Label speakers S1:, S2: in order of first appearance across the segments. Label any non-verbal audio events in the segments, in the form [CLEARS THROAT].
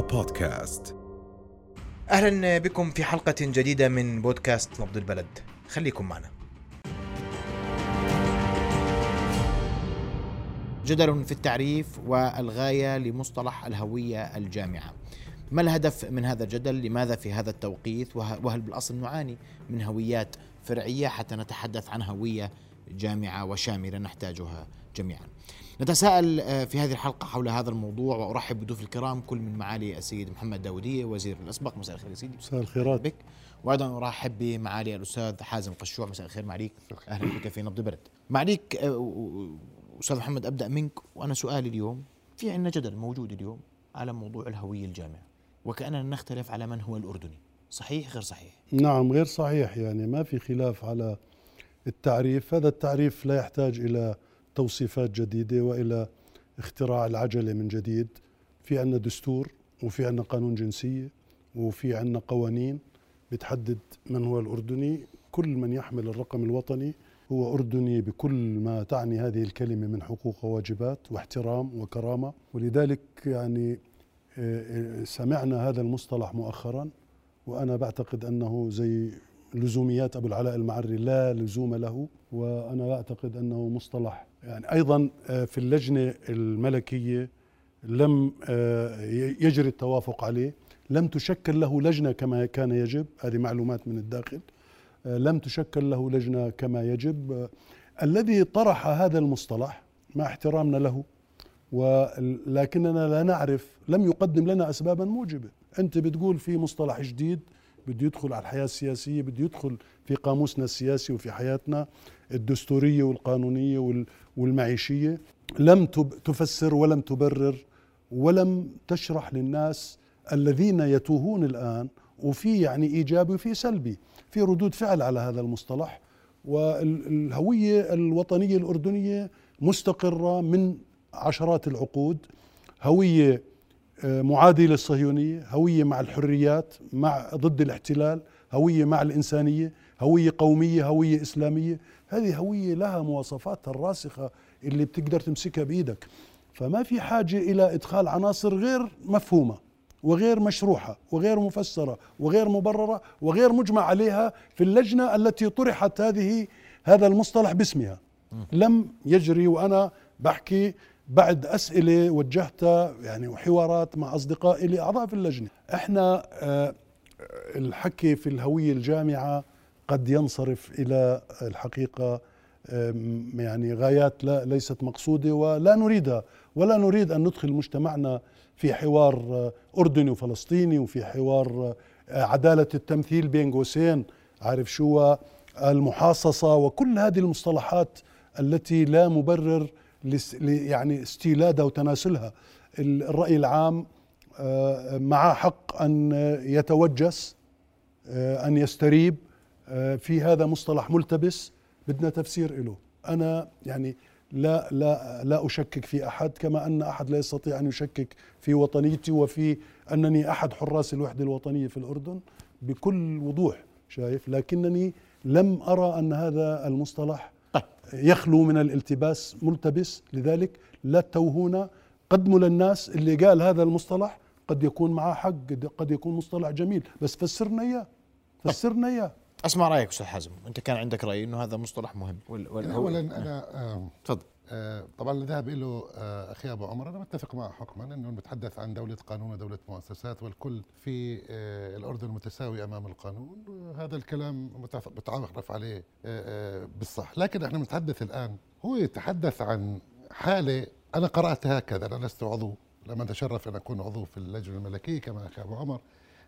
S1: بودكاست.
S2: أهلا بكم في حلقة جديدة من بودكاست نبض البلد. خليكم معنا. جدل في التعريف والغاية لمصطلح الهوية الجامعة. ما الهدف من هذا الجدل؟ لماذا في هذا التوقيت؟ وه- وهل بالأصل نعاني من هويات فرعية حتى نتحدث عن هوية جامعة وشاملة نحتاجها جميعا؟ نتساءل آه، في هذه الحلقة حول هذا الموضوع وأرحب بضيوف الكرام كل من معالي السيد محمد داودية وزير الأسبق. مساء الخير يا سيدي.
S3: مساء الخيرات.
S2: بك. وأيضا أرحب بمعالي الأستاذ حازم قشوع مساء الخير معاليك. أهلا بك في نبض بلد معاليك آه، أستاذ محمد أبدأ منك. وأنا سؤالي اليوم في عندنا جدل موجود اليوم على موضوع الهوية الجامعة وكأننا نختلف على من هو الأردني. صحيح غير صحيح؟
S3: نعم غير صحيح. يعني ما في خلاف على التعريف. هذا التعريف لا يحتاج إلى توصيفات جديدة وإلى اختراع العجلة من جديد. في عنا دستور وفي عنا قانون جنسية وفي عنا قوانين بتحدد من هو الأردني. كل من يحمل الرقم الوطني هو أردني بكل ما تعني هذه الكلمة من حقوق وواجبات واحترام وكرامة. ولذلك يعني آه، آه، سمعنا هذا المصطلح مؤخرا وأنا بعتقد أنه زي لزوميات أبو العلاء المعري لا لزوم له وأنا بعتقد أنه مصطلح. يعني أيضا آه، في اللجنة الملكية لم آه، يجري التوافق عليه. لم تشكل له لجنة كما كان يجب. هذه معلومات من الداخل. آه، لم تشكل له لجنة كما يجب. الذي طرح هذا المصطلح مع احترامنا له ولكننا لا نعرف لم يقدم لنا اسبابا موجبة. أنت بتقول في مصطلح جديد بده يدخل على الحياة السياسية بده يدخل في قاموسنا السياسي وفي حياتنا الدستورية والقانونية وال- والمعيشية. لم تفسر ولم تبرر ولم تشرح للناس الذين يتوهون الآن وفي يعني إيجابي وفي سلبي في ردود فعل على هذا المصطلح. والهوية الوطنية الأردنية مستقرة من عشرات العقود هوية معاديه للصهيونيه هوية مع الحريات مع ضد الاحتلال هوية مع الإنسانية هوية قومية هوية إسلامية. هذه هوية لها مواصفاتها الراسخة اللي بتقدر تمسكها بإيدك. فما في حاجة إلى إدخال عناصر غير مفهومة وغير مشروحة وغير مفسرة وغير مبررة وغير مجمع عليها في اللجنة التي طرحت هذه هذا المصطلح باسمها. لم يجري وأنا بحكي بعد أسئلة وجهتها يعني وحوارات مع أصدقائي لي اعضاء في اللجنة. إحنا آه، الحكي في الهوية الجامعة قد ينصرف إلى الحقيقة آم، يعني غايات لا ليست مقصودة ولا نريدها ولا نريد أن ندخل مجتمعنا في حوار آه، أردني وفلسطيني وفي حوار آه، عدالة التمثيل بين قوسين عارف شو المحاصصة وكل هذه المصطلحات التي لا مبرر يعني استيلادها وتناسلها ال- الرأي العام آه، مع حق أن يتوجس آه، أن يستريب آه، في هذا مصطلح ملتبس بدنا تفسير له أنا يعني لا لا لا أشكك في أحد كما أن أحد لا يستطيع أن يشكك في وطنيتي وفي أنني أحد حراس الوحدة الوطنية في الأردن بكل وضوح شايف لكنني لم أرى أن هذا المصطلح. يخلو من الالتباس ملتبس. لذلك لا تتوهونا قدموا للناس اللي قال هذا المصطلح قد يكون معاه حق قد- يكون مصطلح جميل. بس فسرنا إياه فسرنا إياه.
S2: أسمع رأيك أستاذ حازم أنت كان عندك رأي إنه هذا مصطلح مهم.
S4: اولا أنا آه،
S2: تفضل.
S4: طبعا اللي ذهب له آه، أخي أبو عمر أنا متفق معه حكما إنه نتحدث عن دولة قانون ودولة مؤسسات والكل في آه، الاردن متساوي أمام القانون آه، هذا الكلام متعارف عليه آه، آه، بالصح لكن إحنا نتحدث الآن هو يتحدث عن حالة أنا قرأت هكذا أنا لست عضو لم اتشرف أن أكون عضو في اللجنة الملكية كما أخي أبو عمر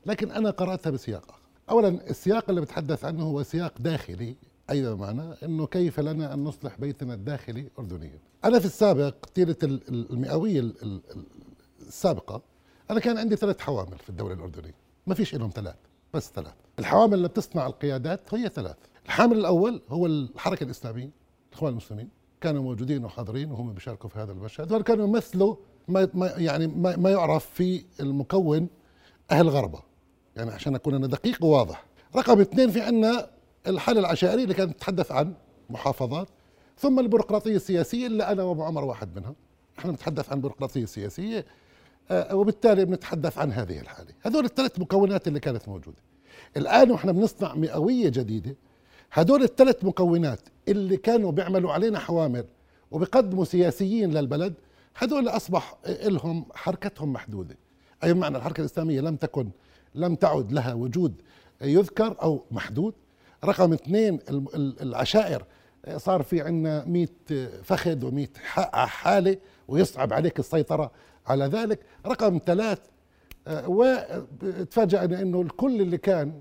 S4: لكن أنا قرأتها بسياق آخر. اولا السياق اللي بتحدث عنه هو سياق داخلي اي بمعنى إنه كيف لنا أن نصلح بيتنا الداخلي اردنيا. أنا في السابق طيله ال- ال- المئوية ال- ال- ال- السابقة أنا كان عندي ثلاث حوامل في الدولة الأردنية، ما فيش لهم ثلاث بس ثلاث. الحوامل اللي بتصنع القيادات هي ثلاث. الحامل الأول هو الحركة الإسلامية الاخوان المسلمين كانوا موجودين وحاضرين وهم بيشاركوا في هذا المشهد، هذول كانوا يمثلوا ما يعني ما, يعرف في المكون أهل غربة. يعني عشان أكون أنا دقيق وواضح. رقم اثنين في عندنا الحاله العشائريه اللي كانت تتحدث عن محافظات ثم البيروقراطية السياسية اللي أنا وأبو عمر واحد منها. إحنا نتحدث عن بيروقراطية سياسية آه، وبالتالي بنتحدث عن هذه الحالة. هذول الثلاث مكونات اللي كانت موجودة. الآن وإحنا بنصنع مئوية جديدة. هدول الثلاث مكونات اللي كانوا بيعملوا علينا حوامل وبيقدموا سياسيين للبلد هدول أصبح لهم حركتهم محدودة. أي معنى الحركة الإسلامية لم تكن لم تعد لها وجود يذكر أو محدود. رقم اثنين العشائر. صار في عندنا 100 فخذ و100 حالة ويصعب عليك السيطرة على ذلك. رقم ثلاث وتفاجأنا إنه الكل اللي كان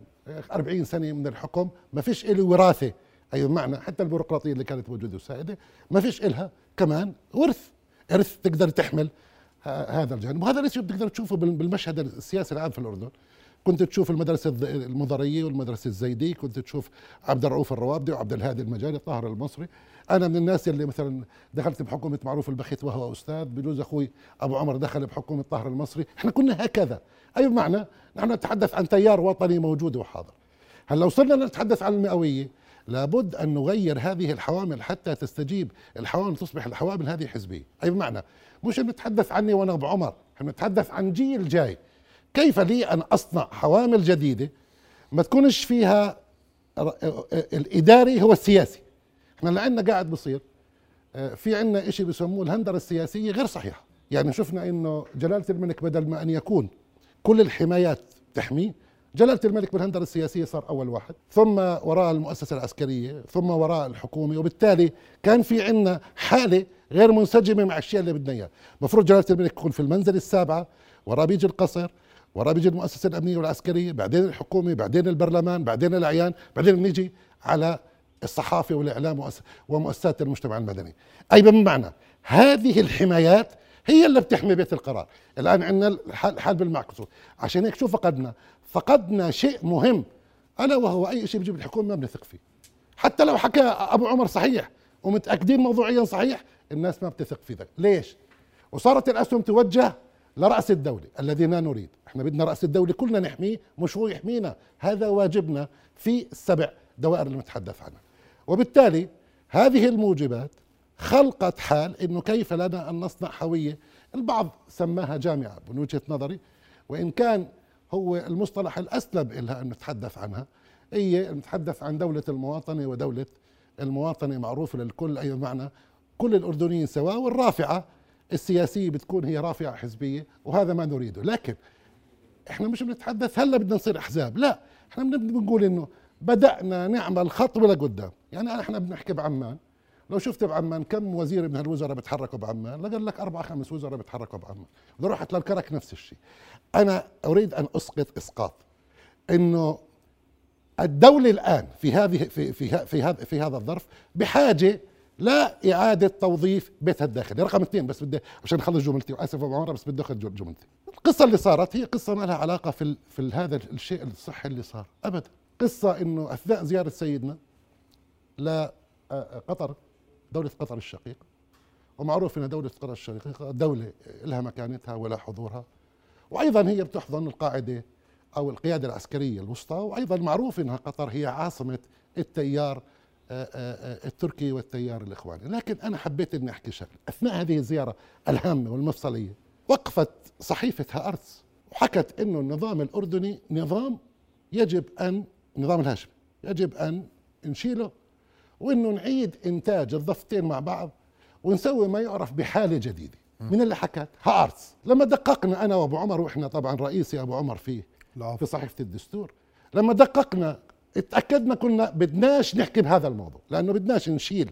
S4: 40 سنة من الحكم ما فيش له وراثة. أي معنى حتى البيروقراطية اللي كانت موجودة وسائدة ما فيش إلها كمان ورث. إرث تقدر تحمل هذا الجانب. وهذا ليش بتقدر تشوفه بالمشهد السياسي العام في الأردن. كنت تشوف المدرسة المضرية والمدرسة الزيدي كنت تشوف عبد الرؤوف الروابدي وعبد الهادي المجالي طاهر المصري. أنا من الناس اللي مثلا دخلت بحكومة معروف البخيت وهو أستاذ بجوز أخوي أبو عمر دخل بحكومة طاهر المصري. إحنا كنا هكذا. أي بمعنى؟ نحن نتحدث عن تيار وطني موجود وحاضر. هل لو صرنا نتحدث عن المئوية لابد أن نغير هذه الحوامل حتى تستجيب الحوامل تصبح الحوامل هذه حزبية. أي بمعنى؟ مش نتحدث عني وأنا أبو عمر نتحدث عن جيل جاي. كيف لي أن أصنع حوامل جديدة ما تكونش فيها الإداري هو السياسي. إحنا اللي عندنا قاعد بصير آه، في عندنا شيء بسموه الهندرة السياسية غير صحيحة. يعني شفنا إنه جلالة الملك بدل ما أن يكون كل الحمايات تحميه جلالة الملك بالهندرة السياسية صار أول واحد ثم وراء المؤسسة العسكرية ثم وراء الحكومة وبالتالي كان في عندنا حالة غير منسجمة مع الشيء اللي بدنا إياه. المفروض جلالة الملك يكون في المنزل السابعة وراه بيجي القصر وراه بيجي المؤسسة الأمنية والعسكرية بعدين الحكومة بعدين البرلمان بعدين الأعيان بعدين بنيجي على الصحافة والإعلام ومؤسسات المجتمع المدني. أي بمعنى؟ هذه الحمايات هي اللي بتحمي بيت القرار. الآن عندنا الحال بالمعكوس عشان هيك شو فقدنا؟ فقدنا شيء مهم. ألا وهو أي شيء بيجيب الحكومة ما بنثق فيه. حتى لو حكى أبو عمر صحيح ومتأكدين موضوعيا صحيح الناس ما بتثق في ذلك. ليش؟ وصارت الأسهم توجه لرأس الدولة الذي لا نريد. إحنا بدنا رأس الدولة كلنا نحميه مش هو يحمينا. هذا واجبنا في السبع دوائر اللي نتحدث عنها. وبالتالي هذه الموجبات خلقت حال إنه كيف لنا أن نصنع هوية البعض سماها جامعة من وجهة نظري. وإن كان هو المصطلح الاسلم لها أن نتحدث عنها هي نتحدث عن دولة المواطنة ودولة المواطنة معروفة للكل أي معنى كل الأردنيين سواء والرافعة السياسية بتكون هي رافعة حزبية وهذا ما نريده. لكن إحنا مش بنتحدث هلأ بدنا نصير أحزاب لا. إحنا بنقول إنه بدأنا نعمل خطوة لقدام يعني إحنا بنحكي بعمان. لو شفت بعمان كم وزير من هالوزراء بتحركوا بعمان؟ لقال لك أربعة خمس وزراء بتحركوا بعمان. إذا رحت للكرك نفس الشيء. أنا أريد أن أسقط إسقاط. إنه الدولة الآن في هذه في في في هذا في هذا الظرف بحاجة لا إعادة توظيف بيتها الداخلي رقم اثنين بس بدي عشان أخلص جملتي. وآسف أبو عمر بس بدي أخذ جملتي. القصة اللي صارت هي قصة ما لها علاقة في في هذا الشيء الصحي اللي صار. أبدا. قصة إنه أثناء زيارة سيدنا لقطر دولة قطر الشقيقة ومعروف إن دولة قطر الشقيقة دولة لها مكانتها ولا حضورها. وأيضا هي بتحضن القاعدة أو القيادة العسكرية الوسطى. وأيضا معروف إنها قطر هي عاصمة التيار التركي والتيار الإخواني، لكن أنا حبيت إني أحكي شغله، أثناء هذه الزيارة الهامة والمفصلية وقفت صحيفة هارتس وحكت إنه النظام الأردني نظام يجب أن النظام الهاشمي يجب أن نشيله وأنه نعيد إنتاج الضفتين مع بعض ونسوي ما يعرف بحالة جديدة. من اللي حكت؟ هارتس لما دققنا أنا وأبو عمر وإحنا طبعا رئيسي أبو عمر فيه في صحيفة الدستور لما دققنا اتأكدنا كنا بدناش نحكي بهذا الموضوع لأنه بدناش نشيل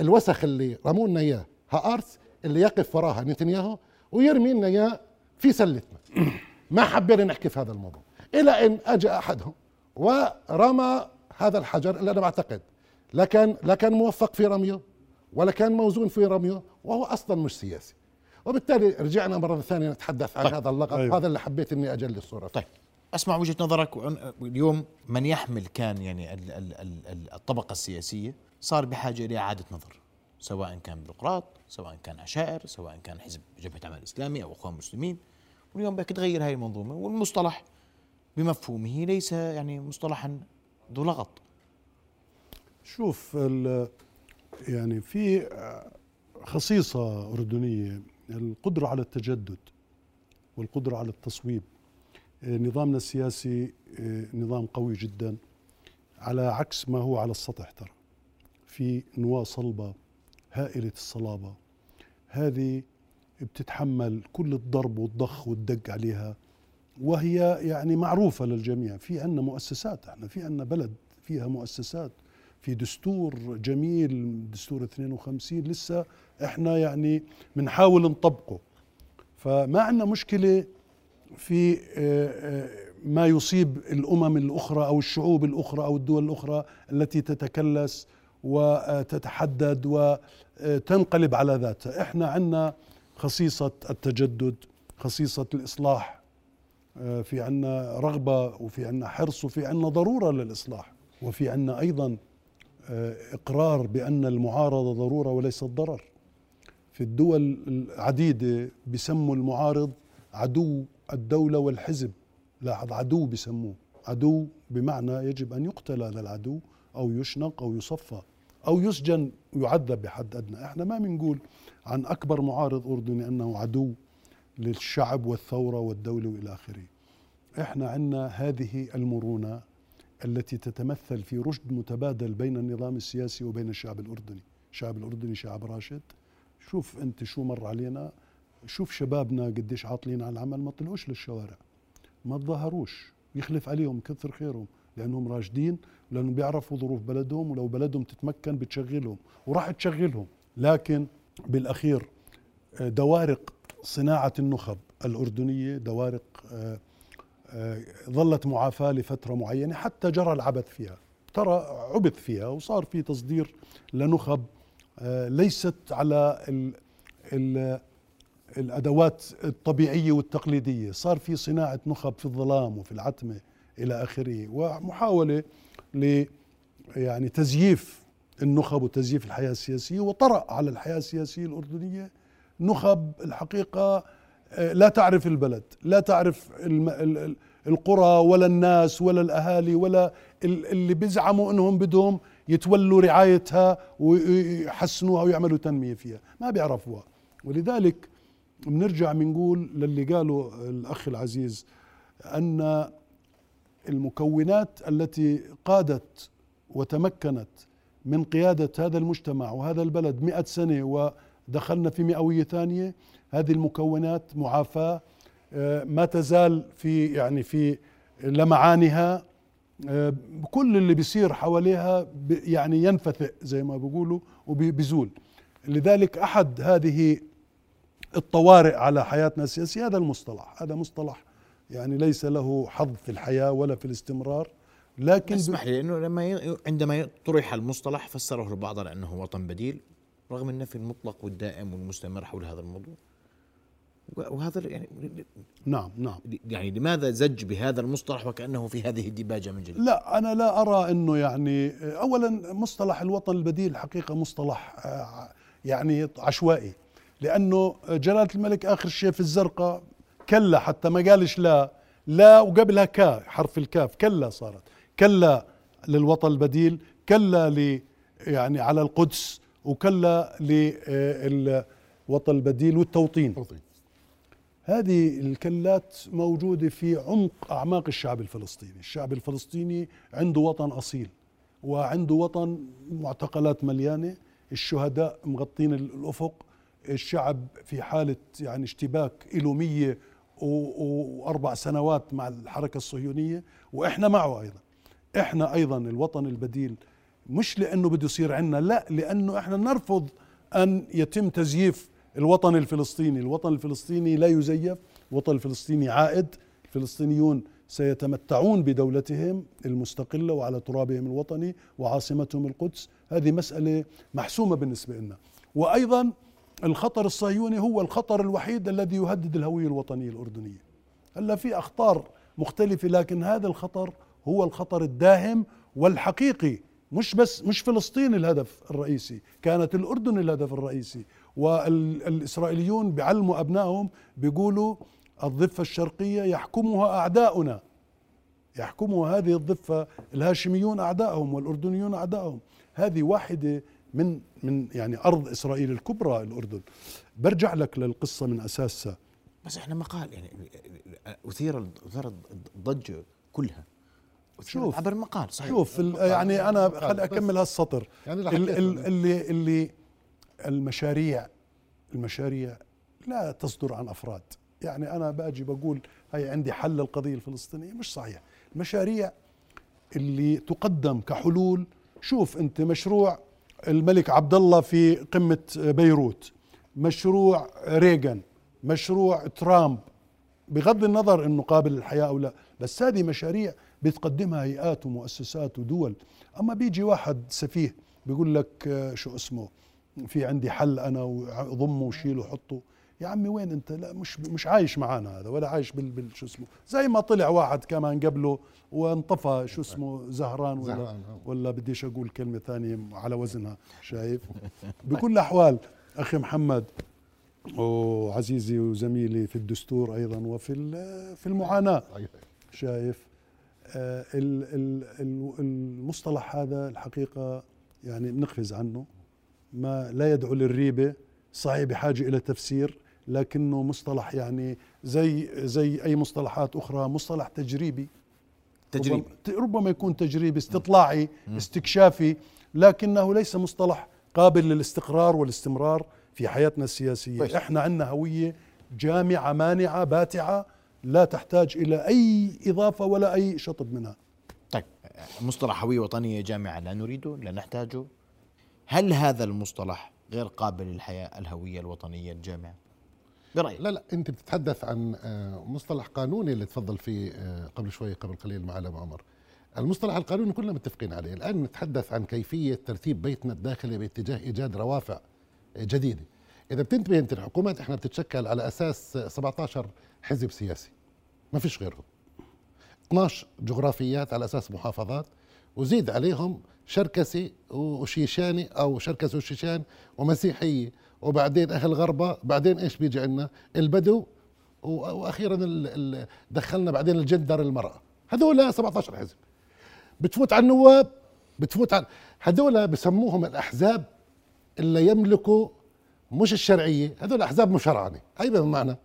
S4: الوسخ اللي رموا لنا إياه هارتس اللي يقف وراها نتنياهو ويرمي لنا إياه في سلتنا. [CLEARS THROAT] ما حبينا نحكي في هذا الموضوع. إلى أن أجى أحدهم ورمى هذا الحجر اللي أنا بعتقد لا كان لا كان موفق في رميه ولا كان موزون في رميه وهو أصلا مش سياسي. وبالتالي رجعنا مرة ثانية نتحدث عن طيب. هذا اللقب أيوه. هذا اللي حبيت إني اجلي الصورة
S2: طيب. أسمع وجهة نظرك اليوم من يحمل كان يعني الطبقة السياسية صار بحاجة إلى إعادة نظر سواء كان بيروقراط سواء كان عشائر سواء كان حزب جبهة عمل إسلامي أو أخوان مسلمين. واليوم بدك تغير هاي المنظومه والمصطلح بمفهومه ليس يعني مصطلحا ذو لغط.
S3: شوف يعني في خصيصة أردنية القدرة على التجدد والقدرة على التصويب. نظامنا السياسي آه، نظام قوي جدا على عكس ما هو على السطح ترى. في نواة صلبة هائلة الصلابة. هذه بتتحمل كل الضرب والضخ والدق عليها وهي يعني معروفة للجميع. في عندنا مؤسسات إحنا في عندنا بلد فيها مؤسسات في دستور جميل دستور 52 لسه إحنا يعني بنحاول نطبقه. فما عندنا مشكلة في آه، آه، ما يصيب الأمم الأخرى أو الشعوب الأخرى أو الدول الأخرى التي تتكلس وتتحدد وتنقلب على ذاتها إحنا عندنا خصيصة التجدد خصيصة الإصلاح آه، في عنا رغبة وفي عنا حرص وفي عنا ضرورة للإصلاح. وفي عنا أيضا آه، إقرار بأن المعارضة ضرورة وليست ضرر في الدول العديدة بسموا المعارض عدو الدولة والحزب. لاحظ عدو بسموه عدو بمعنى يجب أن يقتل هذا العدو أو يشنق أو يصفى أو يسجن ويعذب بحد أدنى. إحنا ما بنقول عن أكبر معارض أردني أنه عدو للشعب والثورة والدولة وإلى آخره. إحنا عندنا هذه المرونة التي تتمثل في رشد متبادل بين النظام السياسي وبين الشعب الأردني. الشعب الأردني شعب راشد. شوف أنت شو مر علينا. شوف شبابنا قديش عاطلين على العمل ما طلعوش للشوارع ما تظاهروش يخلف عليهم كثر خيرهم لأنهم راشدين لأنهم بيعرفوا ظروف بلدهم ولو بلدهم تتمكن بتشغلهم وراح تشغلهم. لكن بالأخير آه، دوارق صناعة النخب الأردنية دوارق آه، آه، ظلت معافاة لفترة معينة حتى جرى العبث فيها. ترى عبث فيها وصار في تصدير لنخب ليست على ال ال الأدوات الطبيعية والتقليدية. صار في صناعة نخب في الظلام وفي العتمة إلى آخره ومحاولة ل يعني تزييف النخب وتزييف الحياة السياسية وطرأ على الحياة السياسية الأردنية نخب الحقيقة آه، لا تعرف البلد لا تعرف القرى ولا الناس ولا الأهالي ولا اللي بيزعموا إنهم بدهم يتولوا رعايتها ويحسنوها ويعملوا تنمية فيها. ما بيعرفوها. ولذلك بنرجع بنقول للي قاله الأخ العزيز أن المكونات التي قادت وتمكنت من قيادة هذا المجتمع وهذا البلد مئة سنة ودخلنا في مئوية ثانية هذه المكونات معافاة آه، ما تزال في يعني في لمعانها آه، كل اللي بيصير حواليها يعني ينفثئ زي ما بيقولوا وبيزول لذلك أحد هذه الطوارئ على حياتنا السياسية هذا المصطلح. هذا مصطلح يعني ليس له حظ في الحياة ولا في الاستمرار
S2: لكن اسمح لي لأنه لما عندما طرح المصطلح فسره البعض على أنه وطن بديل رغم النفي المطلق والدائم والمستمر حول هذا الموضوع. وهذا يعني
S3: نعم نعم.
S2: يعني لماذا زج بهذا المصطلح وكأنه في هذه الديباجه من جديد؟
S3: لا أنا لا أرى إنه يعني اولا مصطلح الوطن البديل حقيقة مصطلح آه، يعني عشوائي. لأنه جلالة الملك آخر شيء في الزرقاء كلا حتى ما قالش لا لا وقبلها كا حرف الكاف كلا صارت. كلا للوطن البديل كلا ل يعني على القدس وكلا للوطن البديل والتوطين. هذه الكلات موجودة في عمق أعماق الشعب الفلسطيني. الشعب الفلسطيني عنده وطن أصيل وعنده وطن معتقلات مليانة. الشهداء مغطين الأفق الشعب في حالة يعني اشتباك إلومية وأربع سنوات مع الحركة الصهيونية وإحنا معه أيضا. إحنا أيضا الوطن البديل مش لأنه بده يصير عنا لا لأنه إحنا نرفض أن يتم تزييف الوطن الفلسطيني. الوطن الفلسطيني لا يزيف الوطن الفلسطيني عائد. الفلسطينيون سيتمتعون بدولتهم المستقلة وعلى ترابهم الوطني وعاصمتهم القدس. هذه مسألة محسومة بالنسبة لنا وأيضا الخطر الصهيوني هو الخطر الوحيد الذي يهدد الهوية الوطنية الأردنية. هلا في أخطار مختلفة لكن هذا الخطر هو الخطر الداهم والحقيقي. مش بس مش فلسطين الهدف الرئيسي كانت الأردن الهدف الرئيسي. والإسرائيليون بيعلموا أبنائهم بيقولوا الضفة الشرقية يحكمها أعداؤنا. يحكمها هذه الضفة الهاشميون أعدائهم والأردنيون أعدائهم هذه واحدة من من يعني أرض إسرائيل الكبرى الأردن. برجع لك للقصة من أساسها.
S2: بس إحنا مقال يعني أثير أثير الضجة كلها.
S3: شوف
S2: عبر المقال
S3: صحيح. شوف يعني أنا خلي أكمل هالسطر.
S4: يعني
S3: اللي اللي المشاريع المشاريع لا تصدر عن أفراد. يعني أنا بأجي بقول هي عندي حل القضية الفلسطينية مش صحيح. المشاريع اللي تقدم كحلول شوف أنت مشروع الملك عبد الله في قمة بيروت مشروع ريغان مشروع ترامب. بغض النظر إنه قابل للحياة أو لا بس هذه مشاريع بتقدمها هيئات ومؤسسات ودول. أما بيجي واحد سفيه بيقول لك آه، شو اسمه في عندي حل أنا وضمه وشيله وحطه. يا عمي وين انت لا مش مش عايش معانا هذا ولا عايش بال, بال شو اسمه زي ما طلع واحد كمان قبله وانطفى شو اسمه زهران ولا زهران. آه. ولا بديش أقول كلمة ثانية على وزنها شايف بكل الاحوال أخي محمد وعزيزي وزميلي في الدستور أيضا وفي في المعاناة شايف آه، المصطلح هذا الحقيقة يعني نقفز عنه ما لا يدعو للريبة صحيح بحاجة إلى تفسير لكنه مصطلح يعني زي زي أي مصطلحات أخرى مصطلح تجريبي.
S2: تجريبي
S3: ربما يكون تجريبي استطلاعي استكشافي لكنه ليس مصطلح قابل للاستقرار والاستمرار في حياتنا السياسية. بيش. إحنا عندنا هوية جامعة مانعة باتعة لا تحتاج إلى أي إضافة ولا أي شطب منها.
S2: طيب مصطلح هوية وطنية جامعة لا نريده لا نحتاجه. هل هذا المصطلح غير قابل للحياة الهوية الوطنية الجامعة؟
S4: برأيك؟ لا لا أنت بتتحدث عن آه، مصطلح قانوني اللي تفضل فيه آه، قبل شوي قبل قليل مع ابو عمر. المصطلح القانوني كلنا متفقين عليه. الآن نتحدث عن كيفية ترتيب بيتنا الداخلي باتجاه إيجاد روافع جديدة. إذا بتنتبه أنت الحكومات إحنا بتتشكل على أساس 17 حزب سياسي. ما فيش غيرهم. 12 جغرافيات على أساس محافظات وزيد عليهم شركسي وشيشاني أو شركسي وشيشان ومسيحيه وبعدين أهل غربة بعدين إيش بيجي عندنا؟ البدو وأخيرا دخلنا بعدين الجندر المرأة. هذول 17 حزب. بتفوت على النواب بتفوت على هذول بسموهم الأحزاب اللي يملكوا مش الشرعية. هذول أحزاب مشرعنه اي بمعنى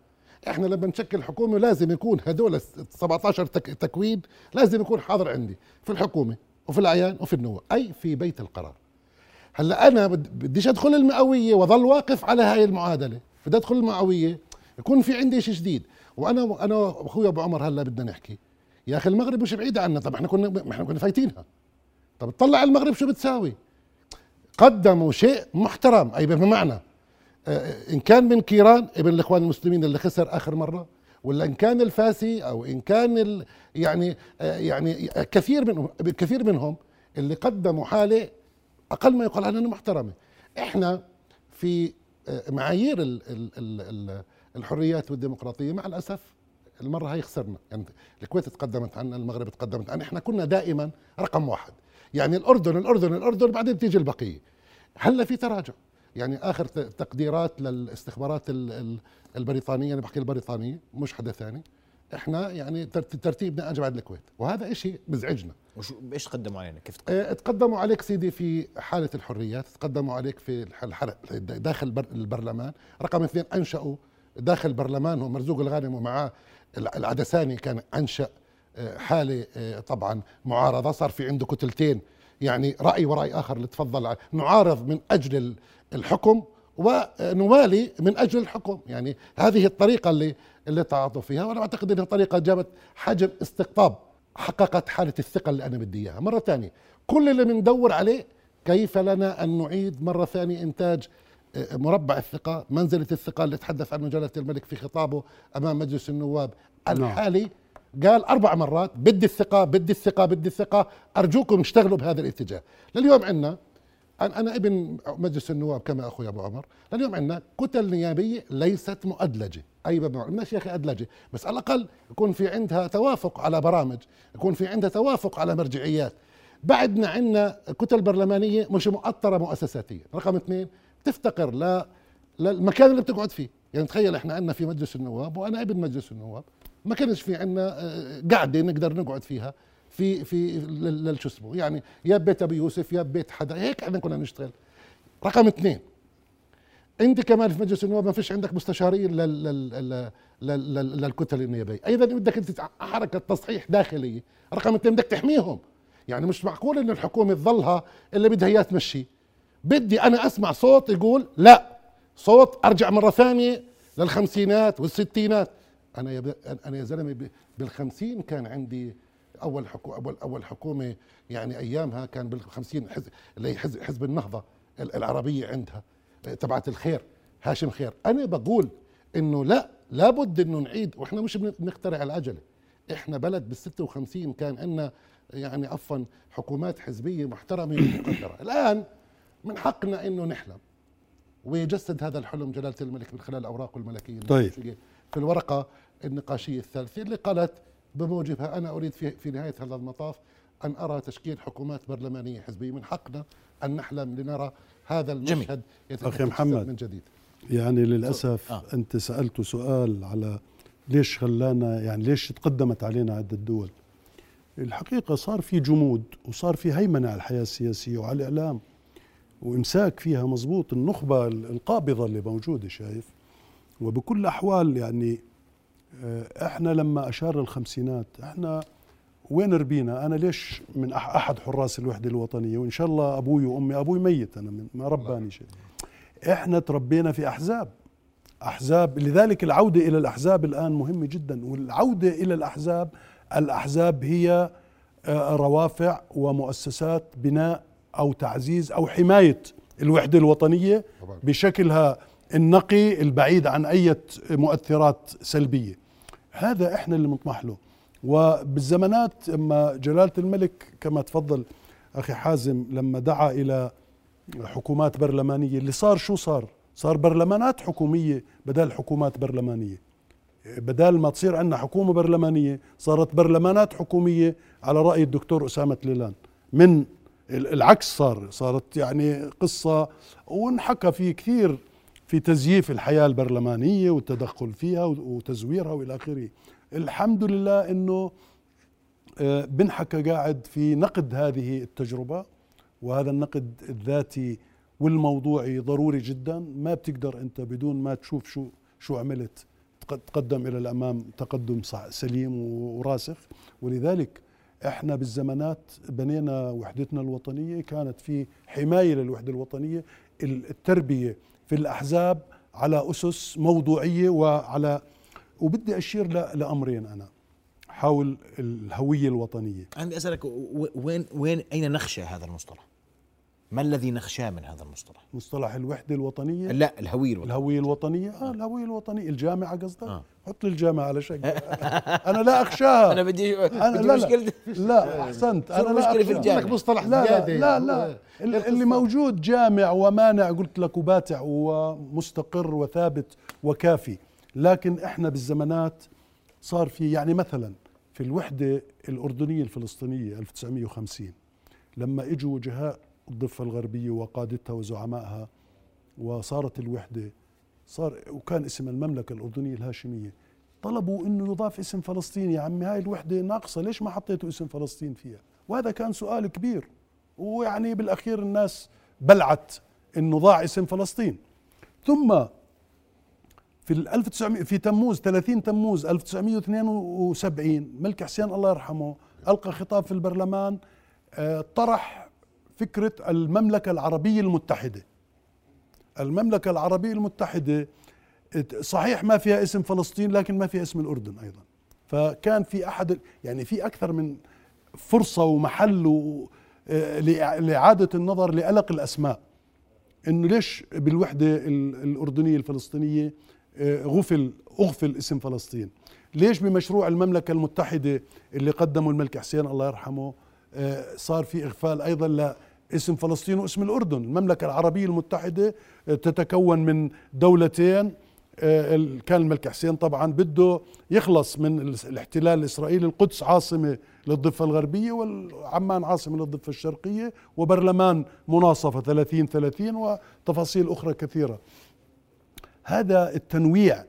S4: إحنا لما نشكل حكومه لازم يكون هذول 17 تكوين لازم يكون حاضر عندي في الحكومة وفي الأعيان وفي النواب. أي في بيت القرار. هلا أنا بديش أدخل المئوية واظل واقف على هاي المعادلة. بدي أدخل المئوية يكون في عندي شيء جديد. وأنا أنا واخوي أبو عمر هلا بدنا نحكي. يا أخي المغرب مش بعيده عنا؟ طب إحنا كنا إحنا كنا فايتينها. طب طلع المغرب شو بتساوي؟ قدموا شيء محترم. أي بمعنى آه، إن كان من كيران ابن الإخوان المسلمين اللي خسر آخر مرة. ولا إن كان الفاسي أو إن كان يعني آه، يعني كثير منهم كثير منهم اللي قدموا حالة أقل ما يقال عنها محترمة. إحنا في آه، معايير الحريات والديمقراطية مع الأسف المرة هاي خسرنا. يعني الكويت تقدمت عنا المغرب تقدمت عنا. إحنا كنا دائما رقم واحد. يعني الأردن الأردن الأردن بعدين بتيجي البقية. هلأ في تراجع. يعني آخر تقديرات للاستخبارات البريطانية أنا بحكي البريطانية مش حدا ثاني. إحنا يعني ترتيبنا اجى بعد الكويت وهذا شيء بزعجنا.
S2: وشو إيش تقدموا علينا؟ كيف
S4: تقدموا؟ آه تقدموا عليك سيدي في حالة الحريات تقدموا عليك في الحرق داخل البرلمان. رقم اثنين أنشأوا داخل البرلمان هو مرزوق الغانم ومعاه العدساني كان أنشأ آه، حالة آه، طبعا معارضة. صار في عنده كتلتين يعني رأي ورأي آخر اللي تفضل نعارض من أجل الحكم. ونوالي من أجل الحكم. يعني هذه الطريقة اللي اللي تعاطوا فيها وأنا أعتقد إنها طريقة جابت حجم استقطاب حققت حالة الثقه اللي أنا بدي إياها. مرة ثانية كل اللي بندور عليه كيف لنا أن نعيد مرة ثانية إنتاج آه، مربع الثقة منزلة الثقة اللي تحدث عنه جلاله الملك في خطابه أمام مجلس النواب نعم. الحالي. قال أربع مرات بدي الثقة بدي الثقة بدي الثقة أرجوكم اشتغلوا بهذا الاتجاه. لليوم عندنا أنا ابن مجلس النواب كما أخوي أبو عمر. اليوم عندنا كتل نيابية ليست مؤدلجة. أي ماشي يا أخي أدلجة. بس على الأقل يكون في عندها توافق على برامج يكون في عندها توافق على مرجعيات. بعدنا عندنا كتل برلمانية مش مؤطرة مؤسساتيا. رقم اثنين تفتقر ل للمكان اللي بتقعد فيه. يعني تخيل إحنا عندنا في مجلس النواب وأنا ابن مجلس النواب. ما كانش في عندنا آه، قاعدة نقدر نقعد فيها. في في شو اسمه يعني يا بيت أبي يوسف يا بيت حدا هيك إحنا كنا نشتغل. رقم اثنين أنت كمان في مجلس النواب ما فيش عندك مستشارين لل لل لل لل للكتل النيابية. أيضا بدك أنت حركة تصحيح داخلية. رقم اثنين بدك تحميهم. يعني مش معقول ان الحكومة تظلها اللي بدها اياه تمشي. بدي أنا أسمع صوت يقول لا صوت أرجع مرة ثانية للخمسينات والستينات. أنا يا أنا يا زلمة بالخمسين كان عندي أول حكو أول أول حكومة يعني أيامها كان بالخمسين حزب اللي حزب, حزب النهضة العربية عندها تبعت الخير هاشم خير. أنا بقول إنه لا لابد إنه نعيد وإحنا مش بنخترع العجلة. إحنا بلد بال 56 كان عندنا يعني عفوا حكومات حزبية محترمة ومقدرة. الآن من حقنا إنه نحلم ويجسد هذا الحلم جلالة الملك من خلال اوراقه الملكية
S3: طيب.
S4: في الورقة النقاشية الثالثة اللي قالت بموجبها أنا أريد في في نهاية هذا المطاف أن أرى تشكيل حكومات برلمانية حزبية. من حقنا أن نحلم لنرى هذا المشهد
S3: محمد
S4: من جديد.
S3: يعني للأسف آه. أنت سألت سؤال على ليش خلانا يعني ليش تقدمت علينا عده دول الحقيقة صار في جمود وصار في هيمنة على الحياة السياسية وعلى الإعلام وإمساك فيها مزبوط النخبة القابضة اللي موجودة شايف؟ وبكل الاحوال يعني إحنا لما أشار الخمسينات إحنا وين ربينا؟ أنا ليش من أحد حراس الوحدة الوطنية؟ وإن شاء الله أبوي وأمي أبوي ميت أنا من ما رباني شيء. إحنا تربينا في أحزاب. أحزاب لذلك العودة إلى الأحزاب الآن مهمة جدا. والعودة إلى الأحزاب الأحزاب هي آه، روافع ومؤسسات بناء أو تعزيز أو حماية الوحدة الوطنية بشكلها النقي البعيد عن أي مؤثرات سلبية. هذا إحنا اللي بنطمح له. وبالزمانات أما جلالة الملك كما تفضل أخي حازم لما دعا إلى حكومات برلمانية اللي صار شو صار؟ صار برلمانات حكومية بدل حكومات برلمانية. بدال ما تصير عندنا حكومة برلمانية صارت برلمانات حكومية على رأي الدكتور أسامة ليلان. من العكس صار صارت يعني قصة وانحكى في كثير في تزييف الحياة البرلمانية والتدخل فيها وتزويرها والى آخره. الحمد لله إنه آه، بنحكى قاعد في نقد هذه التجربة وهذا النقد الذاتي والموضوعي ضروري جدا. ما بتقدر أنت بدون ما تشوف شو شو عملت تقدم إلى الأمام تقدم سليم وراسخ. ولذلك إحنا بالزمانات بنينا وحدتنا الوطنية كانت في حماية للوحدة الوطنية التربية في الأحزاب على أسس موضوعية وعلى وبدي أشير لأمرين أنا حول الهوية الوطنية
S2: عندي أسألك وين وين أين نخشى هذا المصطلح؟ ما الذي نخشاه من هذا المصطلح؟
S3: مصطلح الوحدة الوطنية
S2: لا الهوية الوطنية
S3: الهوية الوطنية آه الهوية الوطنية الجامعة قصدك؟ آه. حط لي الجامعة على شكل. أنا لا أخشاها. [LAUGHS]
S2: أنا بدي
S3: أنا بدي لا مشكلة لا أحسنت.
S2: أنا لا مشكله في الجامعة؟
S4: مصطلح
S3: لا لا لا, لا. اللي موجود جامع ومانع قلت لك وباتع ومستقر وثابت وكافي. لكن إحنا بالزمانات صار في يعني مثلا في الوحدة الأردنية الفلسطينية 1950 لما إجوا وجهاء الضفة الغربية وقادتها وزعمائها وصارت الوحدة صار وكان اسم المملكة الأردنية الهاشمية. طلبوا إنه يضاف اسم فلسطين. يا عمي هاي الوحدة ناقصة. ليش ما حطيتوا اسم فلسطين فيها؟ وهذا كان سؤال كبير. ويعني بالأخير الناس بلعت إنه ضاع اسم فلسطين. ثم في 1900 في تموز 30 تموز 1972 ملك حسين الله يرحمه ألقى خطاب في البرلمان آه، طرح فكرة المملكة العربية المتحدة. المملكة العربية المتحدة صحيح ما فيها اسم فلسطين لكن ما فيها اسم الأردن أيضا. فكان في أحد يعني في أكثر من فرصة ومحل آه، لإعادة النظر لألق الأسماء. إنه ليش بالوحدة الأردنية الفلسطينية آه، غفل أغفل اسم فلسطين؟ ليش بمشروع المملكة المتحدة اللي قدمه الملك حسين الله يرحمه آه، صار في إغفال أيضا اسم فلسطين واسم الأردن. المملكة العربية المتحدة آه، تتكون من دولتين. آه، كان الملك حسين طبعا بده يخلص من الاحتلال الإسرائيلي القدس عاصمة للضفة الغربية وعمان عاصمة للضفة الشرقية وبرلمان مناصفة 30 30 وتفاصيل أخرى كثيرة. هذا التنويع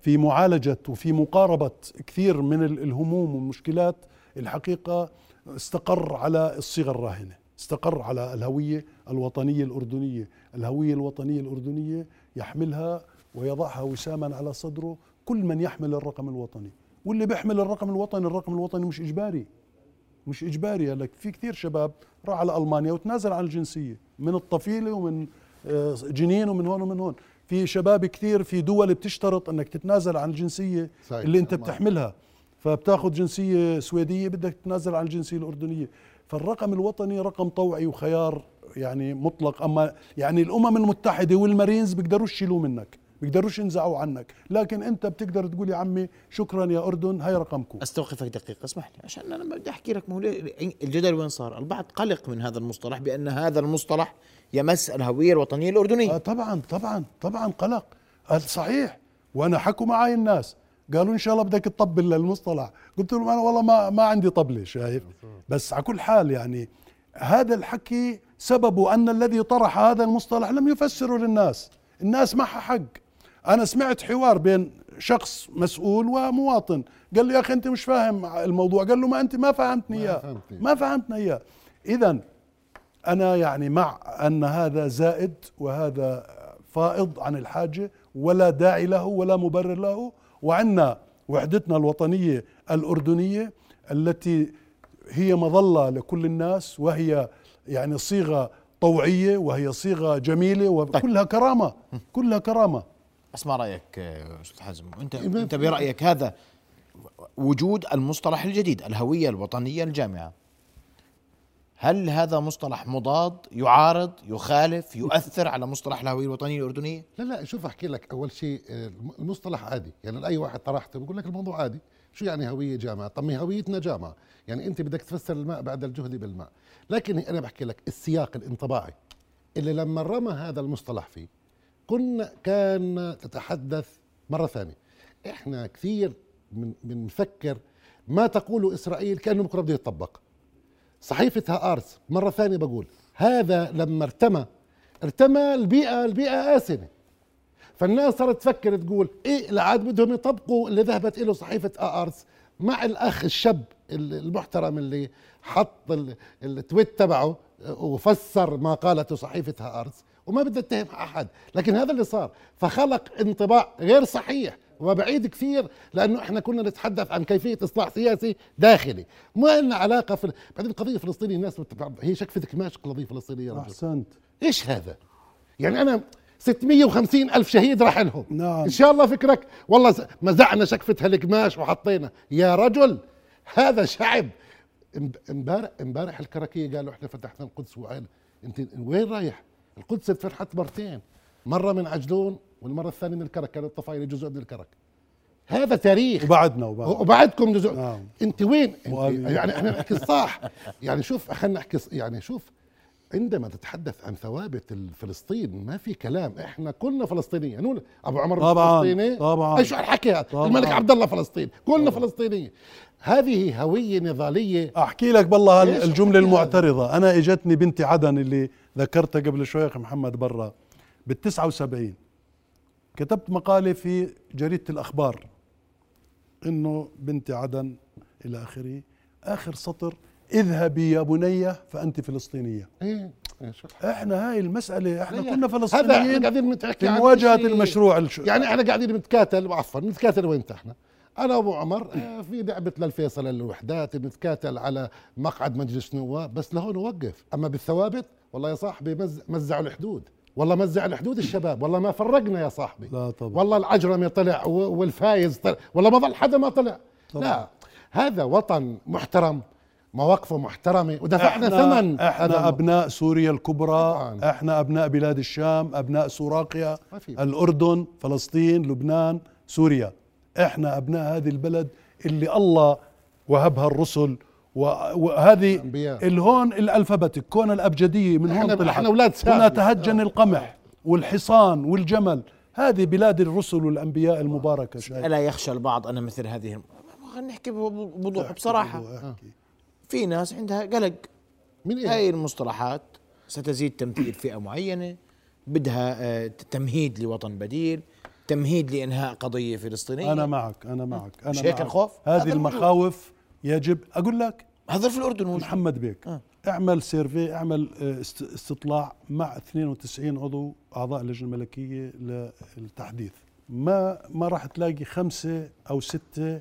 S3: في معالجة وفي مقاربة كثير من الهموم والمشكلات الحقيقة استقر على الصيغة الراهنة. استقر على الهوية الوطنية الأردنية. الهوية الوطنية الأردنية يحملها ويضعها وساما على صدره كل من يحمل الرقم الوطني. واللي بيحمل الرقم الوطني الرقم الوطني مش إجباري. مش إجباري. لك في كثير شباب راح على ألمانيا وتنازل عن الجنسية من الطفيلة ومن آه، جنين ومن هون ومن هون. في شباب كثير في دول بتشترط إنك تتنازل عن الجنسية
S4: صحيح.
S3: اللي
S4: أنت.
S3: بتحملها. فبتاخذ جنسية سويدية بدك تتنازل عن الجنسية الأردنية. فالرقم الوطني رقم طوعي وخيار يعني مطلق. أما يعني الأمم المتحدة والمارينز بيقدروش يشيلوه منك بيقدروش ينزعوا عنك. لكن أنت بتقدر تقول يا عمي شكرا يا أردن هاي رقمكم.
S2: أستوقفك دقيقة اسمح لي عشان أنا بدي أحكي لك ما الجدل وين صار؟ البعض قلق من هذا المصطلح بأن هذا المصطلح يمس الهوية الوطنية الأردنية.
S3: آه طبعا طبعا طبعا قلق. صحيح؟ وأنا حكوا معي الناس. قالوا إن شاء الله بدك تطبل للمصطلح. قلت لهم أنا والله ما ما عندي طبلة شايف؟ بس على كل حال يعني هذا الحكي سببه أن الذي طرح هذا المصطلح لم يفسره للناس. الناس معها حق. أنا سمعت حوار بين شخص مسؤول ومواطن. قال له يا أخي أنت مش فاهم الموضوع. قال له ما أنت ما فهمتني إياه.
S4: فهمتني.
S3: ما فهمتنا إياه. اذا أنا يعني مع أن هذا زائد وهذا فائض عن الحاجة ولا داعي له ولا مبرر له وعندنا وحدتنا الوطنية الأردنية التي هي مظلة لكل الناس وهي يعني صيغة طوعية وهي صيغة جميلة وكلها كرامة كلها كرامة.
S2: اسمع رأيك آه، أستاذ حازم؟ أنت
S4: إمام.
S2: أنت برأيك هذا وجود المصطلح الجديد الهوية الوطنية الجامعة. هل هذا مصطلح مضاد يعارض يخالف يؤثر على مصطلح الهويه الوطنيه الاردنيه
S4: لا لا شوف أحكي لك أول شيء آه، المصطلح عادي. يعني اي واحد طرحته بقول لك الموضوع عادي. شو يعني هوية جامعة؟ طب ما هويتنا جامعه يعني أنت بدك تفسر الماء بعد الجهد بالماء. لكن أنا بحكي لك السياق الانطباعي. اللي لما رمى هذا المصطلح فيه كنا كان تتحدث مرة ثانية. إحنا كثير من بنفكر ما تقوله إسرائيل كأنه بكره بده يطبق صحيفة هآرس مرة ثانية بقول هذا لما ارتمى ارتمى البيئة البيئة آسنة. فالناس صارت تفكر تقول إيه العاد بدهم يطبقوا اللي ذهبت له صحيفة آرس مع الأخ الشاب المحترم اللي حط ال- التويت تبعه وفسر ما قالته صحيفة هآرس وما بدي اتهم أحد. لكن هذا اللي صار فخلق انطباع غير صحيح. وبعيد كثير لأنه إحنا كنا نتحدث عن كيفية إصلاح سياسي داخلي. ما لنا علاقة في بعدين القضية الفلسطينيه الناس هي شكفة كماش قضية فلسطينية يا رجل؟
S3: أحسنت.
S4: إيش هذا؟ يعني أنا 650 ألف شهيد راح لهم
S3: نعم.
S4: إن شاء الله فكرك. والله مزعنا شكفة هالقماش وحطينا. يا رجل هذا شعب. إمب- امبارح إمبارح الكركية قالوا إحنا فتحنا القدس وعين. أنت وين رايح؟ القدس اتفتحت مرتين. مرة من عجلون والمرة الثانية من الكرك كانت الطفايلة جزء من الكرك. هذا تاريخ.
S3: وبعدنا وبعدنا
S4: وبعدكم جزء.
S3: نعم.
S4: أنت وين؟
S3: أنت.
S4: يعني إحنا نحكي الصح يعني شوف خلينا نحكي يعني شوف عندما تتحدث عن ثوابت فلسطين ما في كلام. إحنا كلنا فلسطينيين. نقول أبو عمر
S3: طبعاً،
S4: فلسطيني؟
S3: طبعاً.
S4: إيش الحكي هذا. الملك عبد الله فلسطين كلنا فلسطينيين. هذه هوية نضالية.
S3: أحكي لك بالله
S4: الجملة؟
S3: المعترضة. أنا إجتني بنتي عدن اللي ذكرتها قبل شوي أخي محمد برا. بال 79 كتبت مقالة في جريدة الأخبار إنه بنتي عدن إلى آخره. آخر سطر اذهبي يا بنية فانت
S4: فلسطينية. إيه إيه، الحكي؟
S3: إحنا هاي المسألة
S4: إحنا
S3: كنا
S4: هذا إحنا
S3: فلسطينيين
S4: قاعدين
S3: في
S4: شيء-
S3: المشروع الش...
S4: يعني إحنا قاعدين نتكاتل عفوا نتكاتل وين إحنا؟ أنا ابو عمر آه، في لعبة للفيصل الوحدات بنتكاتل على مقعد مجلس نواب بس لهون وقف أما بالثوابت والله يا صاحبي مز مزعوا الحدود. والله مزع الحدود الشباب والله ما فرقنا يا صاحبي
S3: لا طبعا.
S4: والله العجرمي طلع والفايز طلع والله ما ظل حدا ما طلع
S3: طبعا.
S4: لا هذا وطن محترم مواقفه محترمة ودفعنا ثمن هذا إحنا.
S3: أبناء سوريا الكبرى
S4: طبعاً.
S3: إحنا أبناء بلاد الشام أبناء سوراقيا. الأردن فلسطين لبنان سوريا إحنا أبناء هذه البلد اللي الله وهبها الرسل وهذه
S4: الأنبياء.
S3: الهون الالفابتيك كون الابجديه من هون طلعت
S4: إحنا أولاد سام.
S3: هنا تهجن القمح والحصان والجمل هذه بلاد الرسل والأنبياء المباركة شايف
S2: ألا يخشى البعض أن مثل هذه خلينا نحكي بوضوح
S3: بصراحة.
S2: في ناس عندها قلق
S4: من إيه
S2: هاي المصطلحات ستزيد تمثيل فئة معينة بدها آه، تمهيد لوطن بديل تمهيد لإنهاء قضية فلسطينية
S3: أنا معك أنا معك أنا
S2: مش هيك
S3: معك.
S2: الخوف؟
S3: هذه. المخاوف يجب أقول لك
S2: هذا في الأردن موجود
S3: محمد بيك
S2: آه.
S3: اعمل survey اعمل آه، است- استطلاع مع 92 عضو أعضاء اللجنة الملكية للتحديث. ما ما راح تلاقي خمسة أو ستة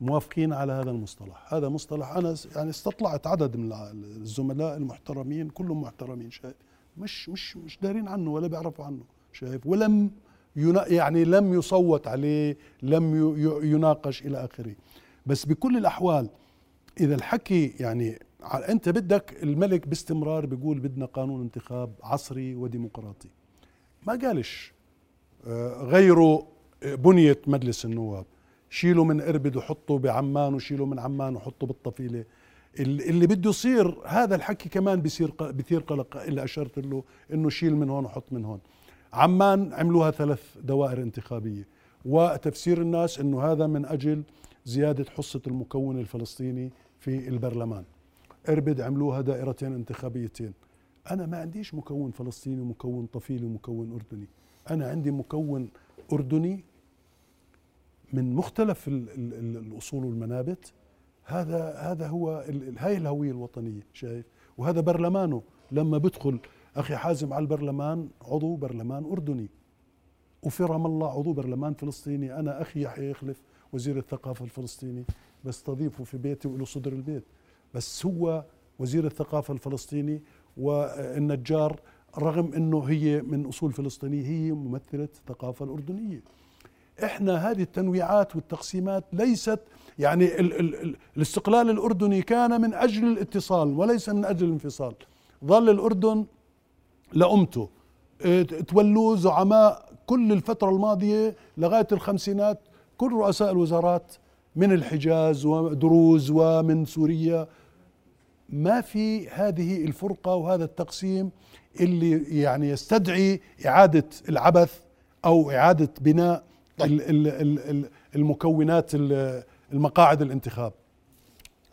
S3: موافقين على هذا المصطلح. هذا مصطلح أنا يعني استطلعت عدد من الزملاء المحترمين كلهم محترمين شايف؟ مش مش مش دارين عنه ولا بيعرفوا عنه شايف؟ ولم يعني لم يصوت عليه لم يناقش إلى آخره. بس بكل الأحوال إذا الحكي يعني أنت بدك الملك باستمرار بيقول بدنا قانون انتخاب عصري وديمقراطي. ما قالش آه، غيروا آه، بنية مجلس النواب. شيلوا من إربد وحطوا بعمان وشيلوا من عمان وحطوا بالطفيلة. ال- اللي بده يصير هذا الحكي كمان بيصير بيثير قلق. اللي أشرت له إنه شيل من هون وحط من هون. عمان عملوها ثلاث دوائر انتخابية. وتفسير الناس إنه هذا من أجل زيادة حصة المكون الفلسطيني في البرلمان. إربد عملوها دائرتين انتخابيتين. أنا ما عنديش مكون فلسطيني ومكون طفيلي ومكون أردني. أنا عندي مكون أردني من مختلف ال ال ال الأصول والمنابت. هذا هذا هو هاي الهوية الوطنية شايف؟ وهذا برلمانه. لما بدخل أخي حازم على البرلمان عضو برلمان أردني. وفي رام الله عضو برلمان فلسطيني. أنا أخي يحيى يخلف. وزير الثقافة الفلسطيني بستضيفه في بيتي وله صدر البيت. بس هو وزير الثقافة الفلسطيني والنجار رغم إنه هي من أصول فلسطينية هي ممثلة الثقافة الأردنية. إحنا هذه التنويعات والتقسيمات ليست يعني ال ال ال الاستقلال الأردني كان من أجل الاتصال وليس من أجل الانفصال. ظل الأردن لأمته. آه، تولوا زعماء كل الفترة الماضية لغاية الخمسينات كل رؤساء الوزارات من الحجاز ودروز ومن سوريا ما في هذه الفرقة وهذا التقسيم اللي يعني يستدعي إعادة العبث أو إعادة بناء ال- ال- ال- ال- المكونات ال- المقاعد الانتخاب.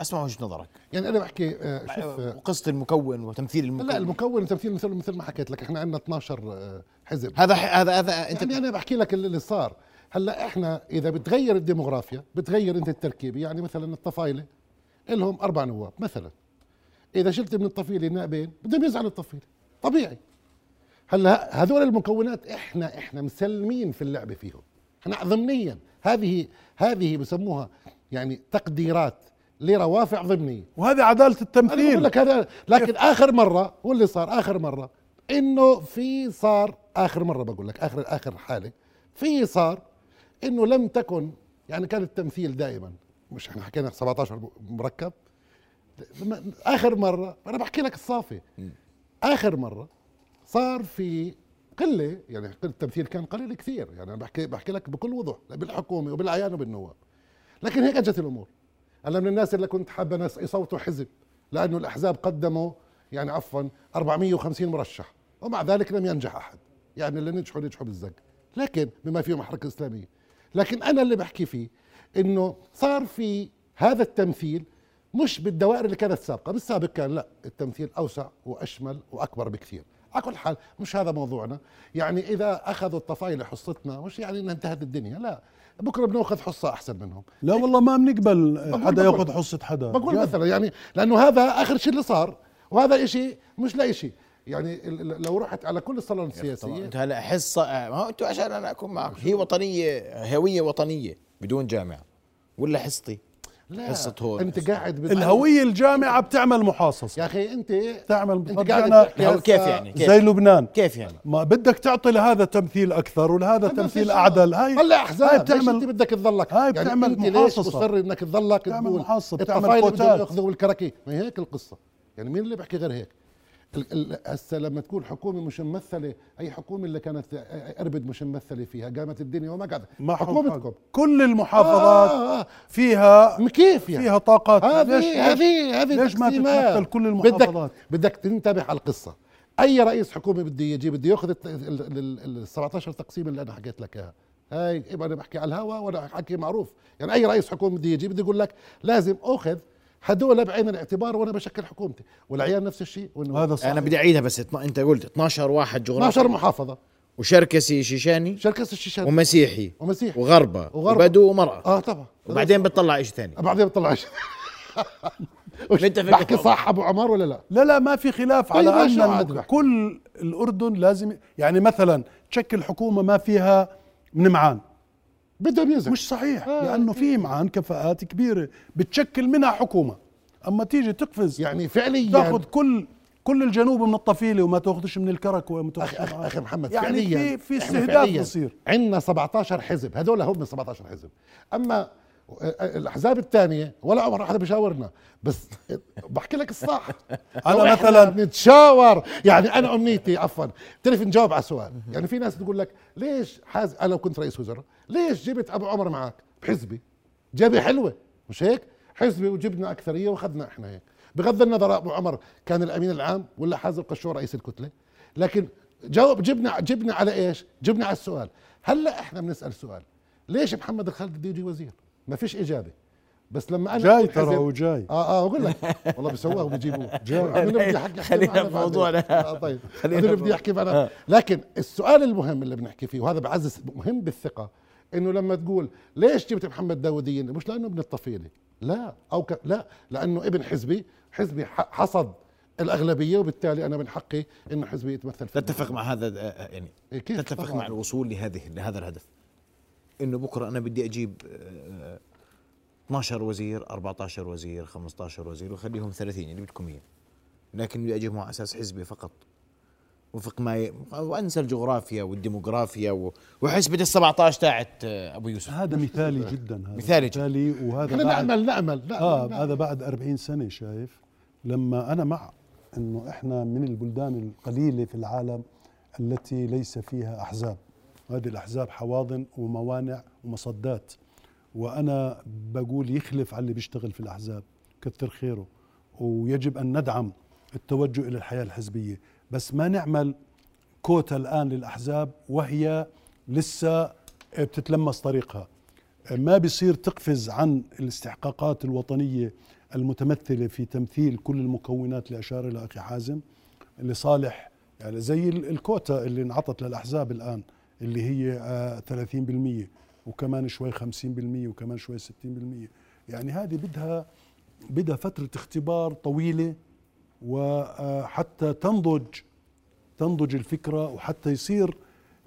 S2: أسمع وجهة نظرك.
S4: يعني أنا بحكي آه، شوف آه،
S2: وقصه المكون وتمثيل المكون.
S4: لا المكون تمثيل مثل مثل ما حكيت لك إحنا عندنا 12 آه، حزب.
S2: هذا هذا هذا أنت
S4: يعني أنا بحكي لك اللي صار. هلا إحنا اذا بتغير الديموغرافيا بتغير انت التركيبة يعني مثلا الطفايلة لهم أربع نواب مثلا. إذا شلت من الطفيلة نائبين بدهم يزعلوا الطفيلة. طبيعي. هلا هذول المكونات إحنا إحنا مسلمين في اللعبة فيهم. إحنا ضمنيا. هذه هذه بسموها يعني تقديرات لروافع ضمنية.
S3: وهذه عدالة
S4: أنا بقول
S3: التمثيل.
S4: لك هذا لكن آخر مرة واللي صار آخر مرة. إنه في صار آخر مرة بقول لك آخر آخر حالة في صار إنه لم تكن يعني كان التمثيل دائما مش إحنا حكينا 17 مركب. آخر مرة أنا بحكي لك الصافي. آخر مرة صار في قلة يعني التمثيل كان قليل كثير يعني أنا بحكي بحكي لك بكل وضوح بالحكومة وبالعيان وبالنواب لكن هيك أجت الأمور. أنا من الناس اللي كنت حابة ناس يصوتوا حزب لأنه الأحزاب قدموا يعني عفوا 450 مرشح ومع ذلك لم ينجح أحد. يعني اللي نجحوا نجحوا بالزق. لكن بما فيهم الحركه الاسلاميه لكن أنا اللي بحكي فيه إنه صار في هذا التمثيل مش بالدوائر اللي كانت سابقة بالسابق كان لا التمثيل أوسع وأشمل وأكبر بكثير. على كل حال مش هذا موضوعنا. يعني إذا أخذوا الطفايله حصتنا مش يعني إنها انتهت الدنيا لا. بكرة بنأخذ حصة أحسن منهم.
S3: لا والله ما بنقبل حدا يأخذ حصة حدا.
S4: بقول. مثلا يعني لأنه هذا آخر شيء اللي صار وهذا إشي مش لا شيء. يعني لو رحت على كل الصالون السياسية.
S2: أنت هلا حصه ما هو أنتوا عشان أنا أكون معك هي وطنية هوية وطنية بدون جامعة. ولا حصتي
S4: لا
S2: حصة هون، أنت
S4: قاعد
S3: الهوية الجامعة بتعمل محاصصة.
S4: يا أخي أنت
S3: تعمل أنت
S4: قاعد
S2: كيف يعني؟ كيف؟
S3: زي لبنان.
S2: كيف يعني؟
S3: ما بدك تعطي لهذا تمثيل أكثر ولهذا
S4: هذا
S3: تمثيل اعدل هاي
S4: هلا أحزاب
S3: هاي
S4: ليش أنت
S3: بتعمل
S4: بدك تضلك
S3: هاي
S4: يعني
S3: بتعمل
S4: أنت ليش
S3: محاصصة.
S4: مصر إنك تضلك
S3: بتعمل
S4: تقول
S3: محاصصة، بتعمل كوتات.
S4: ياخذوا الكراكي ما هي هيك القصة. يعني مين اللي بيحكي غير هيك؟ لما تكون حكومة مش ممثله أي حكومة اللي كانت أربد مش ممثله فيها قامت الدنيا وما قعدت
S3: ما
S4: حكومتكم.
S3: كل المحافظات
S4: آه آه
S3: فيها
S4: آه. كيف يعني؟
S3: فيها طاقات
S4: هذه هذه هذه
S3: ليش ما. تتمثل كل المحافظات؟
S4: بدك بدك تنتبه على القصة. أي رئيس حكومة بده يجي بده ياخذ ال- ال- ال 17 تقسيم اللي أنا حكيت لك إياها. هاي أنا بحكي على الهوا ولا حكي معروف. يعني أي رئيس حكومة بده يجي بده يقول لك لازم أخذ هدول بعين الاعتبار وأنا بشكل حكومتي والعيال نفس الشيء وإنه
S3: هذا صح
S2: أنا بدي أعيدها بس اتنا- أنت قلت 12 واحد
S4: 12
S2: جغرافي
S4: محافظة.
S2: وشركسي شيشاني؟
S4: شركه الشيشان
S2: ومسيحي.
S4: ومسيحي.
S2: وغربة.
S4: وغربة.
S2: وبدو ومرأة.
S4: آه طبعا.
S2: وبعدين بتطلع شيء ثاني.
S4: بعدين بطلع
S2: متفق [LAUGHS]
S4: بحكي صح أبو عمر ولا لا؟
S3: لا لا ما في خلاف
S4: طيب
S3: على
S4: أن.
S3: كل الأردن لازم يعني مثلا تشكل حكومه ما فيها نمعان
S4: بدهم ينزل
S3: مش صحيح
S4: آه،
S3: لأنه في معان كفاءات كبيرة بتشكل منها حكومة. أما تيجي تقفز
S4: يعني فعليا.
S3: تاخذ كل كل الجنوب من الطفيلة وما تاخذش من الكرك وما
S4: أخي
S3: تاخذش
S4: أخي, أخي محمد
S3: يعني
S4: فعليا
S3: في في استهداف
S4: فعلياً.
S3: بصير.
S4: عندنا 17 حزب هذول هم 17 حزب. أما الأحزاب الثانية ولا عمر حدا بيشاورنا. بس بحكي لك الصح. [LAUGHS] إحنا
S3: مثلاً-
S4: بنتشاور يعني أنا أمنيتي عفوا. بتعرف نجاوب على السؤال يعني في ناس تقول لك ليش حاز أنا لو كنت رئيس وزراء ليش جبت أبو عمر معك بحزبي. جابه حلوة. مش هيك؟ حزبي وجبنا أكثرية وأخذنا إحنا هيك. بغض النظر أبو عمر كان الأمين العام ولا حازم قشور رئيس الكتلة. لكن جاوب جبنا جبنا على إيش؟ جبنا على السؤال. هلأ إحنا بنسأل سؤال. ليش محمد الخالد بده يجي وزير؟ ما فيش إجابة. بس لما أنا
S3: جاي ترى
S4: حزب-
S3: هو جاي.
S4: آه آه أقول لك. والله بيسووها وبيجيبوه [LAUGHS] أنا بدي احكي
S2: خلينا بموضوعنا.
S4: بعدين. آه طيب. [LAUGHS]
S2: خلينا
S4: أنا بدي. أحكي معنا. لكن السؤال المهم اللي بنحكي فيه وهذا بعزز مهم بالثقة إنه لما تقول ليش جبت محمد داودين؟ مش لأنه ابن الطفيلة. لا. أو ك... لا. لأنه ابن حزبي. حزبي ح- حصد الأغلبية وبالتالي أنا من حقي إنه حزبي يتمثل في
S2: تتفق مع هذا آه، يعني
S4: إيه كيف
S2: تتفق
S4: طبعاً.
S2: مع؟ الوصول لهذه لهذا الهدف. إنه بكرة أنا بدي أجيب آه، 12 وزير 14 وزير 15 وزير وخليهم 30 اللي بدكم إياه. لكن بدي أجيبهم على أساس حزبي فقط. وفق ما ي... وأنسى الجغرافيا والديموغرافيا و... وحسبة ال 17 تاعت آه، أبو يوسف.
S3: هذا مثالي جدا هذا
S2: مثالي جداً.
S3: مثالي وهذا
S4: إحنا
S3: بعد
S4: نعمل نعمل نعمل
S3: آه
S4: نعمل.
S3: هذا بعد 40 سنة شايف. لما أنا مع إنه إحنا من البلدان القليلة في العالم التي ليس فيها أحزاب. هذه الأحزاب حواضن وموانع ومصدات. وأنا بقول يخلف على اللي بيشتغل في الأحزاب كتر خيره. ويجب أن ندعم التوجه إلى الحياة الحزبية. بس ما نعمل كوتا الآن للأحزاب وهي لسه بتتلمس طريقها. ما بيصير تقفز عن الاستحقاقات الوطنية المتمثلة في تمثيل كل المكونات اللي أشار إلى أخي حازم لصالح يعني زي ال- الكوتا اللي انعطت للأحزاب الآن. اللي هي آه، 30% وكمان شوي 50% وكمان شوي 60% يعني هذه بدها بدها فترة اختبار طويلة وحتى تنضج تنضج الفكرة وحتى يصير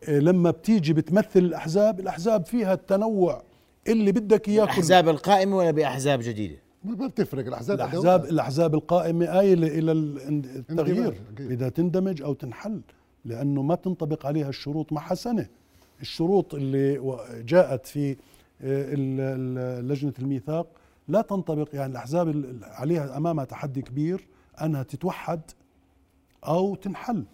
S3: آه، لما بتيجي بتمثل الأحزاب الأحزاب فيها التنوع اللي بدك إياه كله.
S2: الأحزاب القائمة ولا بأحزاب جديدة؟
S4: ما بتفرق الأحزاب
S3: الاحزاب الأحزاب القائمة آيلة ال- التغيير. إذا تندمج أو تنحل. لأنه ما تنطبق عليها الشروط معها سنه الشروط اللي جاءت في آه، لجنة الميثاق لا تنطبق يعني الأحزاب ال- عليها أمامها تحدي كبير أنها تتوحد أو تنحل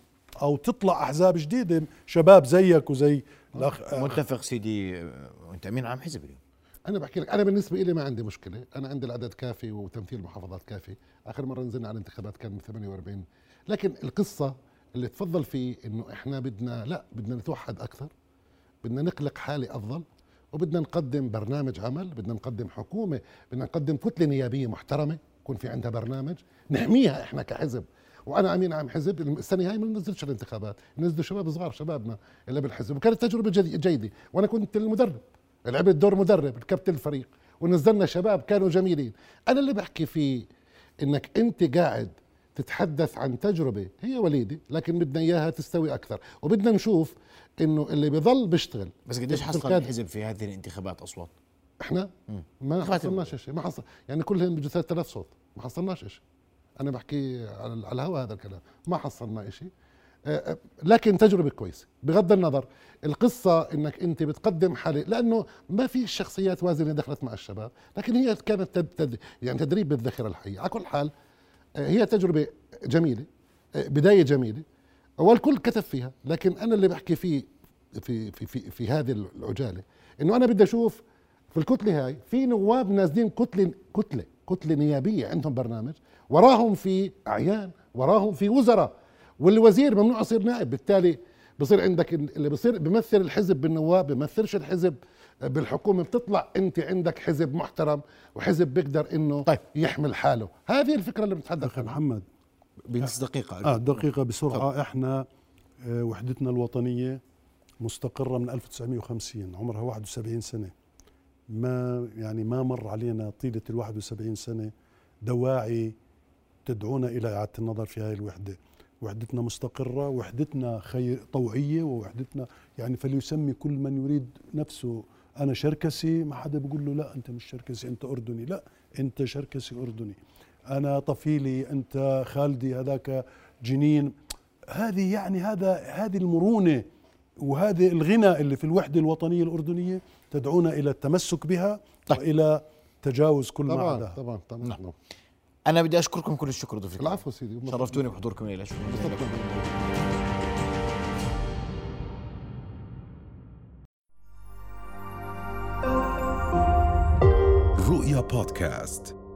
S3: أو تطلع أحزاب جديدة شباب زيك وزي الاخ
S2: متفق سيدي آه، وانت امين عام حزب اليوم؟
S4: أنا بحكي لك أنا بالنسبة لي ما عندي مشكلة. أنا عندي العدد كافي وتمثيل محافظات كافي. آخر مرة نزلنا على الانتخابات كان من 48 لكن القصة اللي تفضل فيه إنه إحنا بدنا لا بدنا نتوحد أكثر بدنا نخلق حالة أفضل وبدنا نقدم برنامج عمل بدنا نقدم حكومة بدنا نقدم كتلة نيابية محترمة يكون في عندها برنامج نحميها إحنا كحزب. وأنا أمين عام حزب السنة هاي ما نزلتش الانتخابات نزلوا شباب صغار شبابنا اللي بالحزب وكانت تجربة جيدة وأنا كنت المدرب لعبت دور مدرب ركبت الفريق ونزلنا شباب كانوا جميلين. أنا اللي بحكي فيه إنك أنت قاعد تتحدث عن تجربة هي وليدة لكن بدنا إياها تستوي أكثر. وبدنا نشوف إنه اللي بيضل بيشتغل.
S2: بس قديش حصل. الحزب في هذه الانتخابات اصوات
S4: إحنا؟ ما حصلناش شيء ما حصل. يعني كلهم بيجوا 3000 صوت ما حصلناش شيء أنا بحكي على الهواء هذا الكلام. ما حصلنا شيء لكن تجربة كويسة. بغض النظر القصة إنك أنت بتقدم حالة لأنه ما في شخصيات وازنة دخلت مع الشباب لكن هي كانت تد تد يعني تدريب بالذاكرة الحية. على كل حال هي تجربة جميلة بداية جميلة والكل كتب فيها لكن أنا اللي بحكي فيه في في في, في هذه العجالة إنه أنا بدي أشوف في الكتلة هاي في نواب نازلين كتلة كتلة كتلة نيابية عندهم برنامج وراهم في أعيان وراهم في وزراء والوزير ممنوع يصير نائب بالتالي بصير عندك اللي بصير بيمثل الحزب بالنواب بيمثلش الحزب بالحكومة بتطلع أنت عندك حزب محترم وحزب بيقدر إنه
S2: طيب.
S4: يحمل حاله. هذه الفكرة اللي بنتحدث
S3: أخي
S4: عنها.
S3: محمد.
S2: بنص دقيقة.
S3: آه دقيقة بسرعة. إحنا آه، وحدتنا الوطنية مستقرة من 1950 عمرها 71 سنة. ما يعني ما مر علينا طيلة ال 71 سنة دواعي تدعونا إلى إعادة النظر في هذه الوحدة. وحدتنا مستقرة وحدتنا خير طوعية ووحدتنا يعني فليسمي كل من يريد نفسه أنا شركسي ما حدا بيقول له لا أنت مش شركسي أنت أردني لا أنت شركسي أردني أنا طفيلي أنت خالدي هذاك جنين هذه يعني هذا هذه المرونة وهذه الغنى اللي في الوحدة الوطنية الأردنية تدعونا إلى التمسك بها
S2: طيب.
S3: وإلى تجاوز كل ما
S4: طبعا
S3: عداها
S4: طبعا طبعا
S2: نعم.
S4: نعم.
S2: أنا بدي أشكركم كل الشكر الكرام.
S4: العفو سيدي
S2: شرفتوني بحضوركم إلى شكرا جزيلا لكم.
S1: رؤيا بودكاست